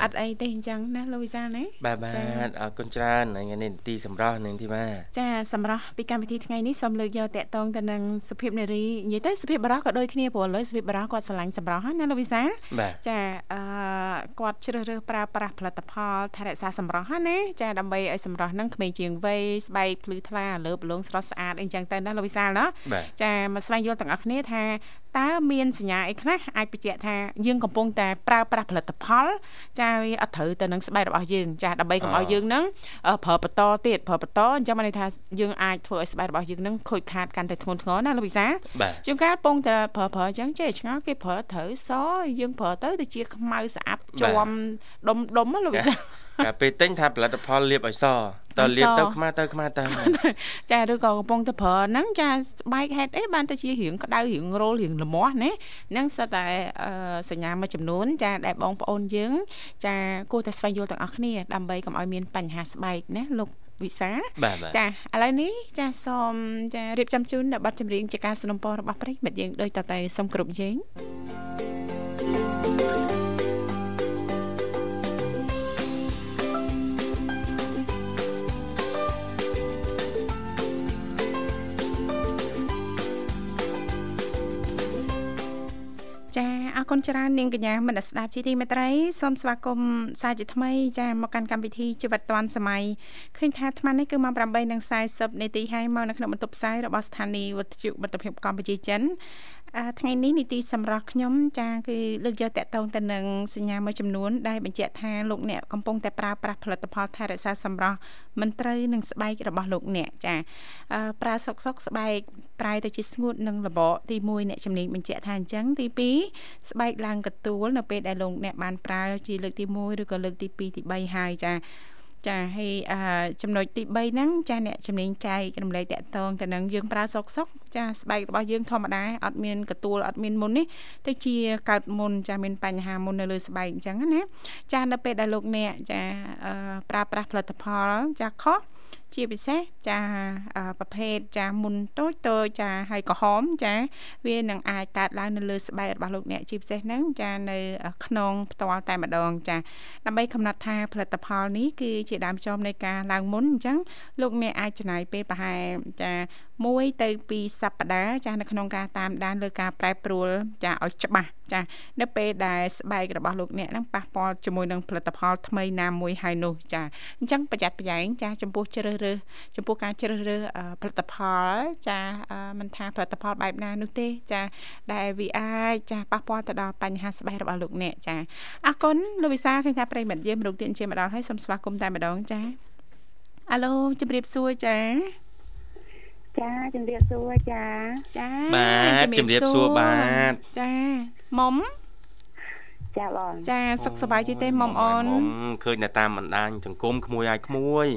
អត់អីទេអញ្ចឹងណាលោកវិសាលណាបាទបាទអរគុណច្រើនថ្ងៃនេះទីសម្រាប់នឹងទីបាចាសម្រាប់ពីកម្មវិធីថ្ងៃនេះសូមលើកយកតកតងទៅនឹងសុភាពនារីនិយាយទៅសុភាពបរោះក៏ដូចគ្នាព្រោះឥឡូវសុភាពបរោះគាត់ស្រឡាញ់សម្រាប់ណាលោកវិសាលចាអឺគាត់ជ្រើសរើសប្រើប្រាស់ផលិតផលថែរក្សាសម្រស់ណាចាដើម្បីឲ្យសម្រស់ហ្នឹងក្មេងជាងវ័យស្បែកភ្លឺថ្លាលើបលងស្រស់ស្អាតអីចឹងទៅណាលោកវិសាលណាចាមកស្វែងយល់ទាំងអស់គ្នាថាតើមានសញ្ញាអីខ្លះអាចបញ្ជាក់ថាយើងកំពុងតែប្រើប្រាស់ផលិតផលចាវាអត់ត្រូវទៅនឹងស្បែករបស់យើងចាដើម្បីកុំឲ្យយើងនឹងប្រើបន្តទៀតប្រើបន្តអញ្ចឹងបានន័យថាយើងអាចធ្វើឲ្យស្បែករបស់យើងនឹងខូចខាតកាន់តែធ្ងន់ធ្ងរណាលោកវិសាជួនកាលពងតែប្រើប្រើអញ្ចឹងចេះឆ្ងល់គេប្រើត្រូវសយើងប្រើទៅទៅជាខ្មៅស្អាប់ជាប់ដុំដុំលោកវិសាកាពេលទិញថាផលិតផលលាបឲ្យស តើលាបទៅខ្មាស់ទៅខ្មាស់ទៅចាឬក៏កំពុងតែប្រើហ្នឹងចាស្បែកហេតុអីបានទៅជារៀងក្តៅរៀងរោលរៀងលមាស់ណាហ្នឹងសិតតែសញ្ញាមួយចំនួនចាដែលបងប្អូនយើងចាគួរតែស្វែងយល់ទាំងអស់គ្នាដើម្បីកុំឲ្យមានបញ្ហាស្បែកណាលោកវិសាចាឥឡូវនេះចាសូមចារៀបចំជូននៅប័ណ្ណចម្រៀងជាការสนับสนุนរបស់ប្រិយមិត្តយើងដូចតតែសូមគ្រប់ជេង thank you ចាអរគុណច្រើននាងកញ្ញាមនស្ដាប់ជីទីមេត្រីសូមស្វាគមន៍សាជាថ្មីចាមកកាន់កម្មវិធីជីវិតឌွန်សម័យឃើញថាអាត្មានេះគឺម៉ោង8:40នាទីហើយមកនៅក្នុងបន្ទប់ផ្សាយរបស់ស្ថានីយ៍វិទ្យុមិត្តភាពកម្ពុជាចិនថ្ងៃនេះនីតិសម្រាប់ខ្ញុំចាគឺលើកយកតកតងទៅនឹងសញ្ញាមួយចំនួនដែលបញ្ជាក់ថាលោកអ្នកកំពុងតែប្រើប្រាស់ផលិតផលថែរក្សាសម្រស់មិនត្រូវនឹងស្បែករបស់លោកអ្នកចាប្រើសុកសុកស្បែកប្រែទៅជាស្ងួតនឹងលបកទី1អ្នកជំនាញបញ្ជាក់ថាអញ្ចឹងទី2ស្បែកឡើងកទួលនៅពេលដែលលោកអ្នកបានប្រើជាលើកទី1ឬក៏លើកទី2ទី3ហើយចាចាហើយចំណុចទី3ហ្នឹងចាអ្នកជំនាញចែករំលែកតកតងទៅនឹងយើងប្រើសុកសុកចាស្បែករបស់យើងធម្មតាអត់មានកទួលអត់មានមុននេះទៅជាកើតមុនចាមានបញ្ហាមុននៅលើស្បែកអញ្ចឹងណាចានៅពេលដែលលោកអ្នកចាប្រើប្រាស់ផលិតផលចាខុស ជាពិសេសចាប្រភេទចាមុនតូចតូចចាហើយក្រហមចាវានឹងអាចកើតឡើងនៅលើស្បែករបស់លោកអ្នកជាពិសេសហ្នឹងចានៅក្នុងផ្ទាល់តែម្ដងចាដើម្បីកំណត់ថាផលិតផលនេះគឺជាដើមចមនៃការឡើងមុនអញ្ចឹងលោកអ្នកអាចចំណាយពេលប្រហែលចា1ទៅ2សប្តាហ៍ចានៅក្នុងការតាមដានលើការប្រែប្រួលចាឲ្យច្បាស់ ចានៅពេលដែលស្បែករបស់លោកអ្នកនឹងប៉ះពាល់ជាមួយនឹងផលិតផលថ្មីណាមួយហើយនោះចាអញ្ចឹងប្រយ័ត្នប្រយែងចាចំពោះជ្រើសរើសចំពោះការជ្រើសរើសផលិតផល ចាមិនថាផលិតផលបែបណានោះទេ ចា ដែលវាអាចចាប៉ះពាល់ទៅដល់បញ្ហាស្បែករបស់លោកអ្នកចាអរគុណលោកវិសាឃើញថាប្រិមិត្តយើងមរុកទៀនជាម្ដងហើយសូមស្វាគមន៍តែម្ដងចាអាឡូជម្រាបសួរចា ចាជំរាបសួរចាចាបាទជំរាបសួរបាទចាមុំចាបងចាសុខសប្បាយជីទេមុំអូនឃើញតែតាមបណ្ដាញសង្គមក្មួយឲ្យក្មួយ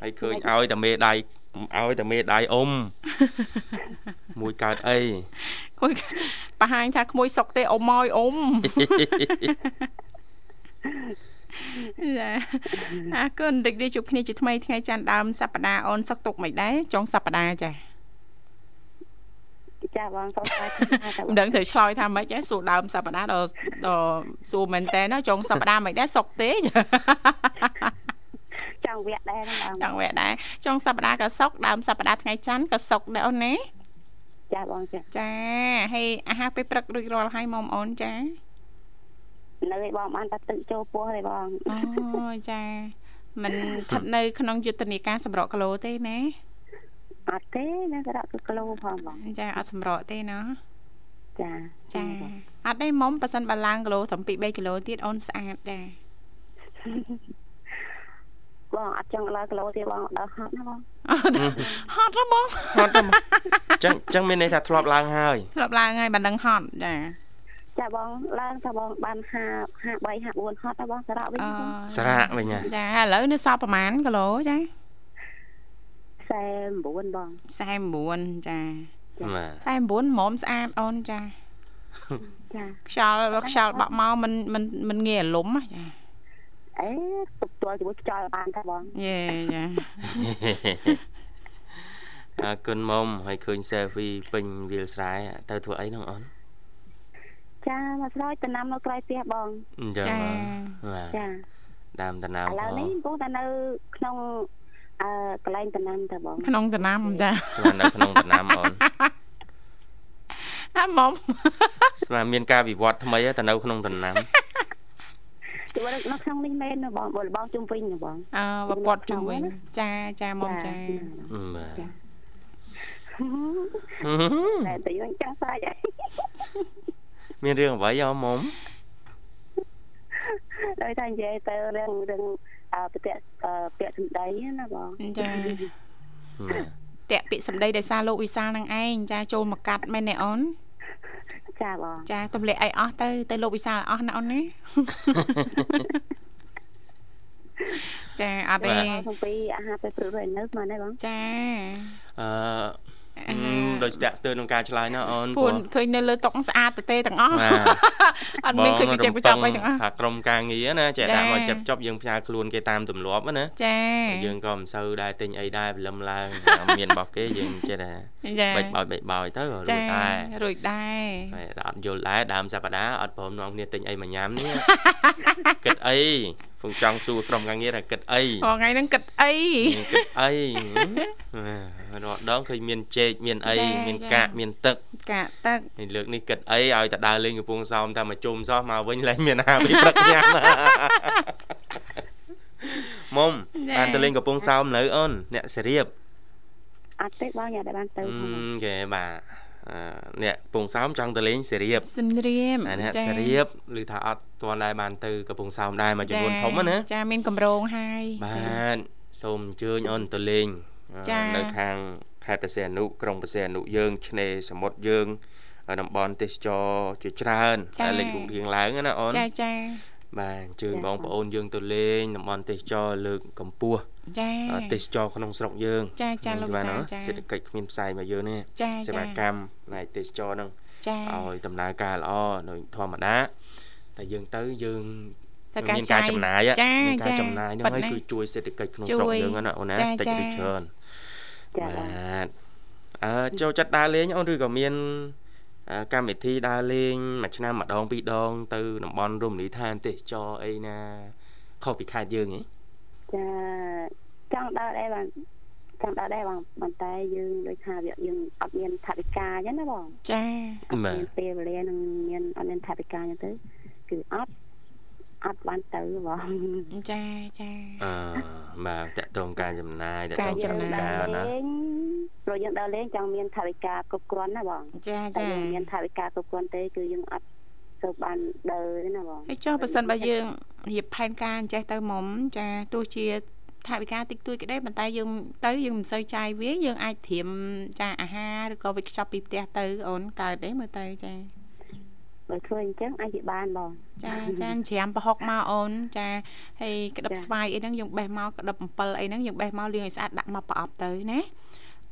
ហើយឃើញឲ្យតែមេដៃឲ្យតែមេដៃអ៊ំមួយកើតអីគួយបង្ហាញថាក្មួយសុកទេអ៊ំមកអ៊ំ ចាអរគុណរីករាយជួបគ្នាជាថ្មីថ្ងៃច័ន្ទដើមសប្តាហ៍អូនសុកទុកមិនដែរចុងសប្តាហ៍ចាចាបងសុំស្វាគមន៍មិនដឹងត្រូវឆ្លើយថាម៉េចទេសួរដើមសប្តាហ៍ដល់ដល់សួរមែនតើចុងសប្តាហ៍មិនដែរសុកទេចង់វគ្គដែរបងចង់វគ្គដែរចុងសប្តាហ៍ក៏សុកដើមសប្តាហ៍ថ្ងៃច័ន្ទក៏សុកដែរអូនណាចាបងចាចាហើយអាហារពេលព្រឹករួចរាល់ហើយម៉មអូនចា នៅឯបងបានតែទឹកចូលពោះទេបងអូចាមិនស្ថិតនៅក្នុងយុទ្ធនាការសម្រកគីឡូទេណាអត់ទេនៅសម្រកគីឡូផងបងចាអត់សម្រកទេណាចាចាអត់ទេមុំប៉ះសិនបើឡើងគីឡូត្រឹមពី3គីឡូទៀតអូនស្អាតចាបងអត់ចង់ឡើងគីឡូទេបងដល់ហត់ណាបងហត់ហ៎បងហត់ទេចឹងចឹងមានន័យថាធ្លាប់ឡើងហើយធ្លាប់ឡើងហើយបើនឹងហត់ចា ចាបងឡើងថាបងបាន5 53 54ហត់បងសារៈវិញសារៈវិញចាឥឡូវនៅសល់ប្រហែលគីឡូចា49បង49ចា49មុំស្អាតអូនចាចាខ្យល់ខ្យល់បាក់មកមិនមិនមិនងាយអាលំចាអេទប់ទល់ជាមួយខ្យល់បានតែបងយេចាអរគុណមុំហើយឃើញ selfie ពេញវាលស្រែទៅធ្វើអីហ្នឹងអូន ចាមកស្រោចដំណាំនៅក្រៅផ្ទះបងចាបាទចាដើមដំណាំឥឡូវនេះកំពុងតែនៅក្នុងអឺកន្លែងដំណាំតើបងក្នុងដំណាំចាស្មាននៅក្នុងដំណាំអូនអាមុំស្មានមានការវិវត្តថ្មីទៅនៅក្នុងដំណាំជួបនៅក្នុងនេះមែនបងបងជុំវិញបងអើបពតជុំវិញចាចាមុំចាបាទតែតែយើងចង់សាច់ មានរឿងអ្វីអមុំដោយតែនិយាយទៅរឿងរឿងអឺពាក្យពាក្យសម្ដីណាបងចាតាក់ពាក្យសម្ដីដោយសារលោកវិសាលនឹងឯងចាចូលមកកាត់មែនទេអូនចាបងចាទម្លាក់អីអស់ទៅទៅលោកវិសាលអស់ណាអូនណាចាអត់ទេសំពីអាហារពេលព្រឹកនៅស្មានទេបងចាអឺ ដូចស្ទាក់ស្ទើរក្នុងការឆ្លើយណាអូនពួនឃើញនៅលើតុស្អាតទៅទេទាំងអស់អត់មានឃើញគេចេះបញ្ចប់អីទាំងអស់ថាក្រុមការងារណាចេះដាក់មកចាប់ចប់យើងផ្ញើខ្លួនគេតាមទម្លាប់ណាចាយើងក៏មិនសូវដែរទិញអីដែរព្រលឹមឡើងមានរបស់គេយើងចេះតែបិចបោចបិចបោចទៅរួចដែររួចដែរតែអត់យល់ដែរដើមសប្តាហ៍អត់ព្រមនាំគ្នាទិញអីមកញ៉ាំនេះគិតអីពងចង់សួរក្រុមការងារថាគិតអីថ្ងៃហ្នឹងគិតអីគិតអី រាល់ដងឃើញមានចេកមានអីមានកាកមានទឹកកាកទឹកហើយលើកនេះគិតអីឲ្យតែដើរលេងកំពង់សោមតែមកជុំសោះមកវិញលែងមានអាហារពីព្រឹកញ៉ាំមុំបានទៅលេងកំពង់សោមនៅអូនអ្នកសេរៀបអត់ទេបងយ៉ាតែបានទៅគេបាទអ្នកពងសោមចង់ទៅលេងសេរៀបសេរៀបអាអ្នកសេរៀបឬថាអត់ទាន់ដែរបានទៅកំពង់សោមដែរមួយចំនួនធំណាចាមានកម្រងហើយបាទសូមអញ្ជើញអូនទៅលេង នៅខាងខេត្តព្រះសីហនុក្រុងព្រះសីហនុយើងឆ្នេរសមុទ្រយើងតំបន់ទេសចរជាច្រើនដែលលេខរូបរាងឡើងណាអូនចាចាបាទអញ្ជើញបងប្អូនយើងទៅលេងតំបន់ទេសចរលើកកម្ពស់ចាទេសចរក្នុងស្រុកយើង ចាចាលោកសាចាសេដ្ឋកិច្ចគ្មានផ្សាយមកយើងនេះសេវាកម្មផ្នែកទេសចរហ្នឹងឲ្យដំណើរការល្អនៅធម្មតាតែយើងទៅយើងមានការចំណាយមានការចំណាយហ្នឹងហើយគឺជួយសេដ្ឋកិច្ចក្នុងស្រុកយើងណាអូនណាតិចឬច្រើន បាទអឺចូលចិត្តដើរលេងអូនឬក៏មានកម្មវិធីដើរលេងមួយឆ្នាំម្ដងពីរដង ទៅតំបន់រមណីយដ្ឋានទេសចរអីណាខុសពីខេត្តយើងហ៎ចាចង់ដើរដែរបានចង់ដើរដែរបងប៉ុន្តែយើងដូចថាវាយើងអត់មានថវិកាអញ្ចឹងណាបងចាអត់មានពេលវេលានឹងមានអត់មានថវិកាអញ្ចឹងទៅគឺអត់ អត់បានទៅបងចាចាអឺបាទតកតងការចំណាយតកតងចំណាយណាព្រោះយើងដើរលេងចង់មានថវិកាគ្រប់គ្រាន់ណាបងចាចាយើងមានថវិកាគ្រប់គ្រាន់ទេគឺយើងអត់ទៅបានដើរទេណាបងហើយចុះបើសិនបើយើងរៀបផែនការអញ្ចេះទៅមុំចាទោះជាថវិកាតិចតួចក្តីប៉ុន្តែយើងទៅយើងមិនសូវចាយវាយើងអាចត្រៀមចាអាហារឬក៏វិខ្ចប់ពីផ្ទះទៅអូនកើតទេមើលទៅចា បើធ្វើអញ្ចឹងអាចជាបានបងចាចាច្រាមប្រហុកមកអូនចាហើយក្តឹបស្វាយអីហ្នឹងយើងបេះមកក្តឹបអំពិលអីហ្នឹងយើងបេះមកលាងឲ្យស្អាតដាក់មកប្រអប់ទៅណា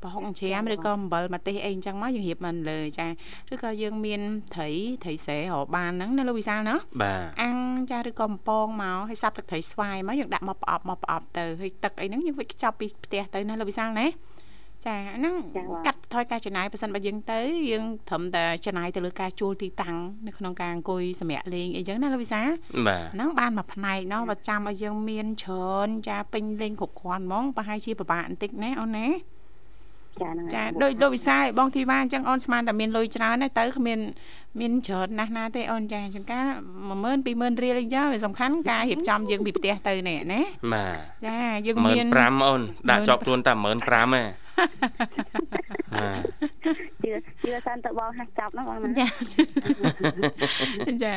ប្រហុកច្រាមឬក៏អំបិលម្ទេសអីអញ្ចឹងមកយើងរៀបមកលើចាឬក៏យើងមានត្រីត្រីសែរកបានហ្នឹងណាលោកវិសាលណាបាទអាំងចាឬក៏កំពងមកហើយសាប់ទឹកត្រីស្វាយមកយើងដាក់មកប្រអប់មកប្រអប់ទៅហើយទឹកអីហ្នឹងយើងវិចខ្ចប់ពីផ្ទះទៅណាលោកវិសាលណា ចាហ្នឹងកាត់ថយការចំណាយបើសិនបើយើងទៅយើងត្រឹមតែចំណាយទៅលើការជួលទីតាំងនៅក្នុងការអង្គុយសម្រាប់លេងអីចឹងណាលោកវិសាហ្នឹងបានមួយផ្នែកเนาะបើចាំឲ្យយើងមានច្រើនចាពេញលេងគ្រប់គ្រាន់ហ្មងប្រហែលជាពិបាកបន្តិចណាអូនណាចាដូចលោកវិសាលបងធីវ៉ាអញ្ចឹងអូនស្មានតែមានលុយច្រើនហើយទៅគ្មានមានច្រើនណាស់ណាទេអូនចាជួនកាល10000 20000រៀលអីចឹងវាសំខាន់ការរៀបចំយើងពីផ្ទះទៅនេះណាបាទចាយើងមាន15000អូនដាក់ជាប់ខ្លួនតែ15000ទេ ជឿជឿសិនទៅបងហាស់ចាប់ណាបងចាចា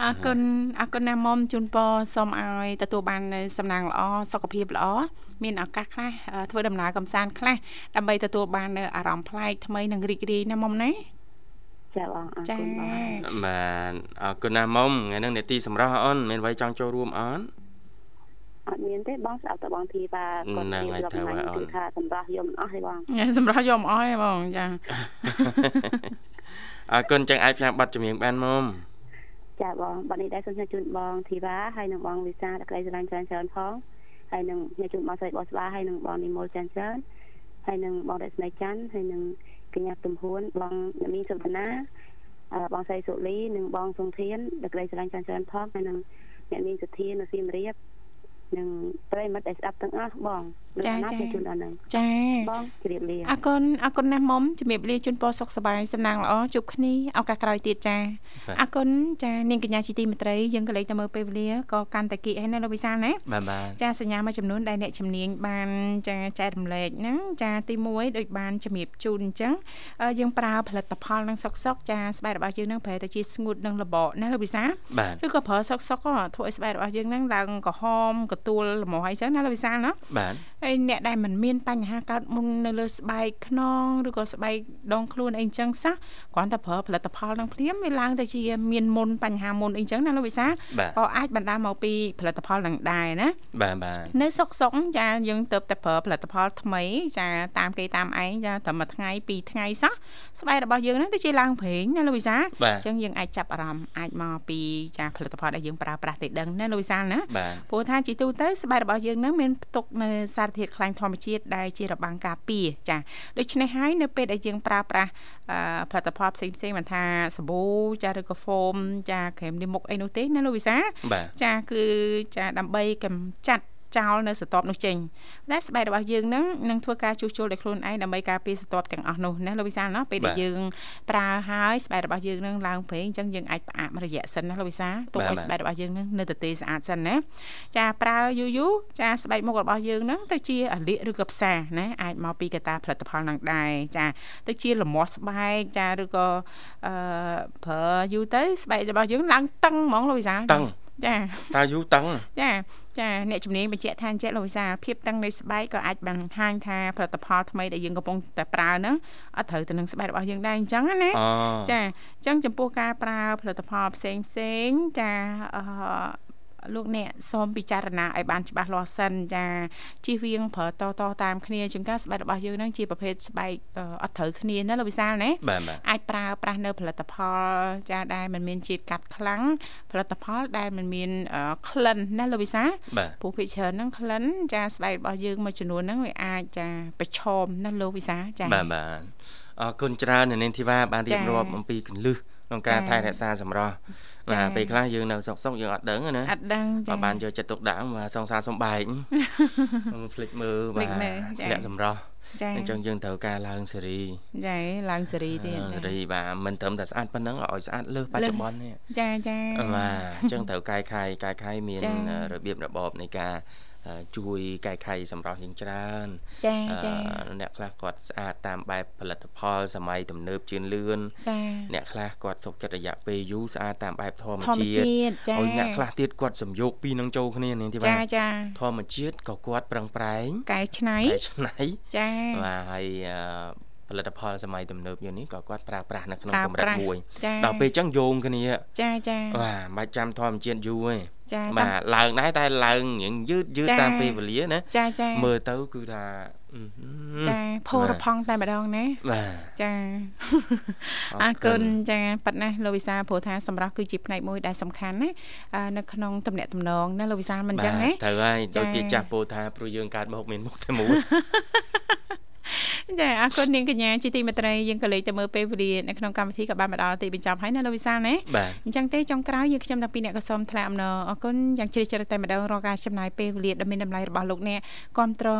អរគុណអរគុណណាស់មុំជូនពរសូមឲ្យទទួលបានសំណាងល្អសុខភាពល្អមានឱកាសខ្លះធ្វើដំណើរកំសាន្តខ្លះដើម្បីទទួលបាននៅអារម្មណ៍ប្លែកថ្មីនិងរីករាយណាមុំណាចាបងអរគុណបងបាទអរគុណណាស់មុំថ្ងៃនេះនេតិសម្រាប់អូនមានអ្វីចង់ចូលរួមអូន អត់មានទេបងស្ដាប់តែបងធីបាគាត់និយាយរាប់ថ្ងៃគឺថាសម្រាប់យកមិនអស់ទេបងសម្រាប់យកមិនអស់ទេបងចាអរគុណចឹងអាចផ្សាយប័ណ្ណចម្រៀងបានមុំចាបងបាត់នេះដែរសូមជូនបងធីបាហើយនឹងបងវិសាតក្តីស្រឡាញ់ច្រើនច្រើនផងហើយនឹងខ្ញុំជូនបងស្រីបងស្បាហើយនឹងបងនិមលច្រើនច្រើនហើយនឹងបងរស្មីច័ន្ទហើយនឹងកញ្ញាទំហួនបងមីសុវណ្ណាបងស្រីសុលីនិងបងសុងធានដឹកក្តីស្រឡាញ់ចាន់ច្រើនផងហើយនឹងអ្នកនាងសុធានៅសៀមរាប និងប្រិមិត្តដែលស្ដាប់ទាំងអស់បងចាចាជូនដល់នឹងចាបងជម្រាបលាអរគុណអរគុណណាស់មុំជម្រាបលាជូនពរសុខសប្បាយសំណាងល្អជួបគ្នាឱកាសក្រោយទៀតចាអរគុណចានាងកញ្ញាជីទីមេត្រីយើងក៏លេខទៅមើលពេលវេលាក៏កាន់តែគីហើយណាលោកវិសាលណាបាទបាទចាសញ្ញាមួយចំនួនដែលអ្នកជំនាញបានចាចែករំលែកហ្នឹងចាទី1ដូចបានជំរាបជូនអញ្ចឹងយើងប្រើផលិតផលនឹងសុកសុកចាស្បែករបស់យើងហ្នឹងប្រហែលទៅជាស្ងួតនឹងលបកណាលោកវិសាលឬក៏ប្រើសុកសុកក៏ធ្វើឲ្យស្បែករបស់យើងហ្នឹងឡើងក្រហមកទួលល្មមអីចឹងណាលោកវិសាលណាបាទ ហើយអ្នកដែលមិនមានបញ្ហាកើតមុននៅលើស្បែកខ្នងឬក៏ស្បែកដងខ្លួនអីចឹងសោះគ្រាន់តែប្រើផលិតផលនឹងភ្លាមវាឡើងទៅជាមានមុនបញ្ហាមុនអីចឹងណាលោកវិសាក៏អាចបណ្ដាលមកពីផលិតផលនឹងដែរណាបាទបាទនៅសុកសុកចាយើងទៅតែប្រើផលិតផលថ្មីចាតាមគេតាមឯងចាតែមួយថ្ងៃពីរថ្ងៃសោះស្បែករបស់យើងហ្នឹងទៅជាឡើងព្រេងណាលោកវិសាអញ្ចឹងយើងអាចចាប់អារម្មណ៍អាចមកពីចាផលិតផលដែលយើងប្រើប្រាស់ទៅដឹងណាលោកវិសាណាព្រោះថាជីទូទៅស្បែករបស់យើងហ្នឹងមានផ្ទុកនៅសារធាតុខ្លាញ់ធម្មជាតិដែលជារបាំងការពារចាដូច្នេះហើយនៅពេលដែលយើងប្រើប្រាស់ផលិតផលផ្សេងផ្សេងមិនថាសាប៊ូចាឬក៏ហ្វូមចាក្រែមលាងមុខអីនោះទេណាលោកវិសាចាគឺចាដើម្បីកម្ចាត់ ចោលនៅស្រទាប់នោះចេញដែលស្បែករបស់យើងនឹងនឹងធ្វើការជួសជុលដោយខ្លួនឯងដើម្បីការពារស្រទាប់ទាំងអស់នោះណាលោកវិសាលណាពេលដែលយើងប្រើហើយស្បែករបស់យើងនឹងឡើងព្រេងអញ្ចឹងយើងអាចផ្អាករយៈសិនណាលោកវិសាលទុកឲ្យស្បែករបស់យើងនឹងនៅតែទេស្អាតសិនណាចាប្រើយូរយូរចាស្បែកមុខរបស់យើងនឹងទៅជាអាលៀកឬក៏ផ្សាណាអាចមកពីកតាផលិតផលនឹងដែរចាទៅជាលមាស់ស្បែកចាឬក៏អឺប្រើយូរទៅស្បែករបស់យើងឡើងតឹងហ្មងលោកវិសាលតឹង ចាតើយូរតឹងចាចាអ្នកជំនាញបញ្ជាក់ថាអញ្ចឹងលោកវិសាភាពតឹងនៃស្បែកក៏អាចបង្ហាញថាផលិតផលថ្មីដែលយើងកំពុងតែប្រើហ្នឹងអត់ត្រូវទៅនឹងស្បែករបស់យើងដែរអញ្ចឹងណាចាអញ្ចឹងចំពោះការប្រើផលិតផលផ្សេងផ្សេងចាអឺ លោកអ្នកសូមពិចារណាឲ្យបានច្បាស់លាស់សិនចាជិះវៀងប្រើតតតាមគ្នាជាងការស្បែករបស់យើងនឹងជាប្រភេទស្បែកអត់ត្រូវគ្នាណាលោកវិសាលណាអាចប្រើប្រាស់នៅផលិតផលចាដែលมันមានជាតិកាត់ខ្លាំងផលិតផលដែលมันមានក្លិនណាលោកវិសាលព្រោះភិកច្រើនហ្នឹងក្លិនចាស្បែករបស់យើងមួយចំនួនហ្នឹងវាអាចចាប្រឈមណាលោកវិសាលចាបាទបាទអរគុណច្រើននៅនាងធីវ៉ាបានរៀបរាប់អំពីកលឹះក្នុងការថែរក្សាសម្រស់ បាទពេលខ្លះយើងនៅសុកសុកយើងអត់ដឹងណាអត់ដឹងចាបានយកចិត្តទុកដាក់បាទសងសារសំបែកភ្លេចមើលបាទអ្នកសម្រស់ចាអញ្ចឹងយើងត្រូវការឡើងសេរីចាឡើងសេរីទៀតសេរីបាទមិនត្រឹមតែស្អាតប៉ុណ្ណឹងឲ្យស្អាតលើសបច្ចុប្បន្ននេះចាចាបាទអញ្ចឹងត្រូវកាយខាយកាយខាយមានរបៀបរបបនៃការ ជួយកែខៃសម្រាប់យើងច្រើនចាចាអ្នកខ្លះគាត់ស្អាតតាមបែបផលិតផលសម័យទំនើបជឿនលឿនចាអ្នកខ្លះគាត់សុខចិត្តរយៈពេលយូរស្អាតតាមបែបធម្មជាតិឲ្យអ្នកខ្លះទៀតគាត់សំយោគពីរនឹងចូលគ្នានេះទីបាទចាចាធម្មជាតិក៏គាត់ប្រឹងប្រែងកែច្នៃកែច្នៃចាបាទហើយ ផលិតផលសម័យទំនើបយើងនេះក៏គាត់ប្រើប្រាស់នៅក្នុងកម្រិតមួយដល់ពេលអញ្ចឹងយោងគ្នាចាចាបាទមិនបាច់ចាំធម្មជាតិយូរទេចាបាទឡើងដែរតែឡើងរៀងយឺតយឺតតាមពេលវេលាណាចាចាមើលទៅគឺថាចាផូរផង់តែម្ដងណាបាទចាអរគុណចាប៉ាត់ណាលោកវិសាព្រោះថាសម្រាប់គឺជាផ្នែកមួយដែលសំខាន់ណានៅក្នុងតំណែងតំណងណាលោកវិសាមិនអញ្ចឹងណាត្រូវហើយដូចគេចាស់ពោលថាព្រោះយើងកើតមកមានមុខតែមួយ ចាអរគុណនាងកញ្ញាជាទីមេត្រីយើងក៏លេខទៅមើលពេលវេលានៅក្នុងកម្មវិធីក៏បានមកដល់ទីបញ្ចប់ហើយណាលោកវិសាលណាអញ្ចឹងទេចុងក្រោយយើងខ្ញុំតាំងពីអ្នកក៏សូមថ្លែងអំណរអរគុណយ៉ាងជ្រាលជ្រៅតែម្ដងរកការចំណាយពេលវេលាដ៏មានតម្លៃរបស់លោកអ្នកគ្រប់ត្រ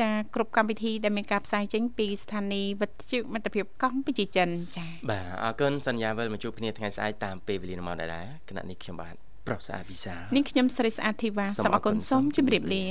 ចាគ្រប់កម្មវិធីដែលមានការផ្សាយចេញពីស្ថានីយ៍វិទ្យុមិត្តភាពកម្ពុជាចិនចាបាទអរគុណសន្យាវិលមកជួបគ្នាថ្ងៃស្អែកតាមពេលវេលាមកដែរគណៈនេះខ្ញុំបាទប្រុសស្អាតវិសានាងខ្ញុំស្រីស្អាតធីវ៉ាសូមអរគុណសូមជម្រាបលា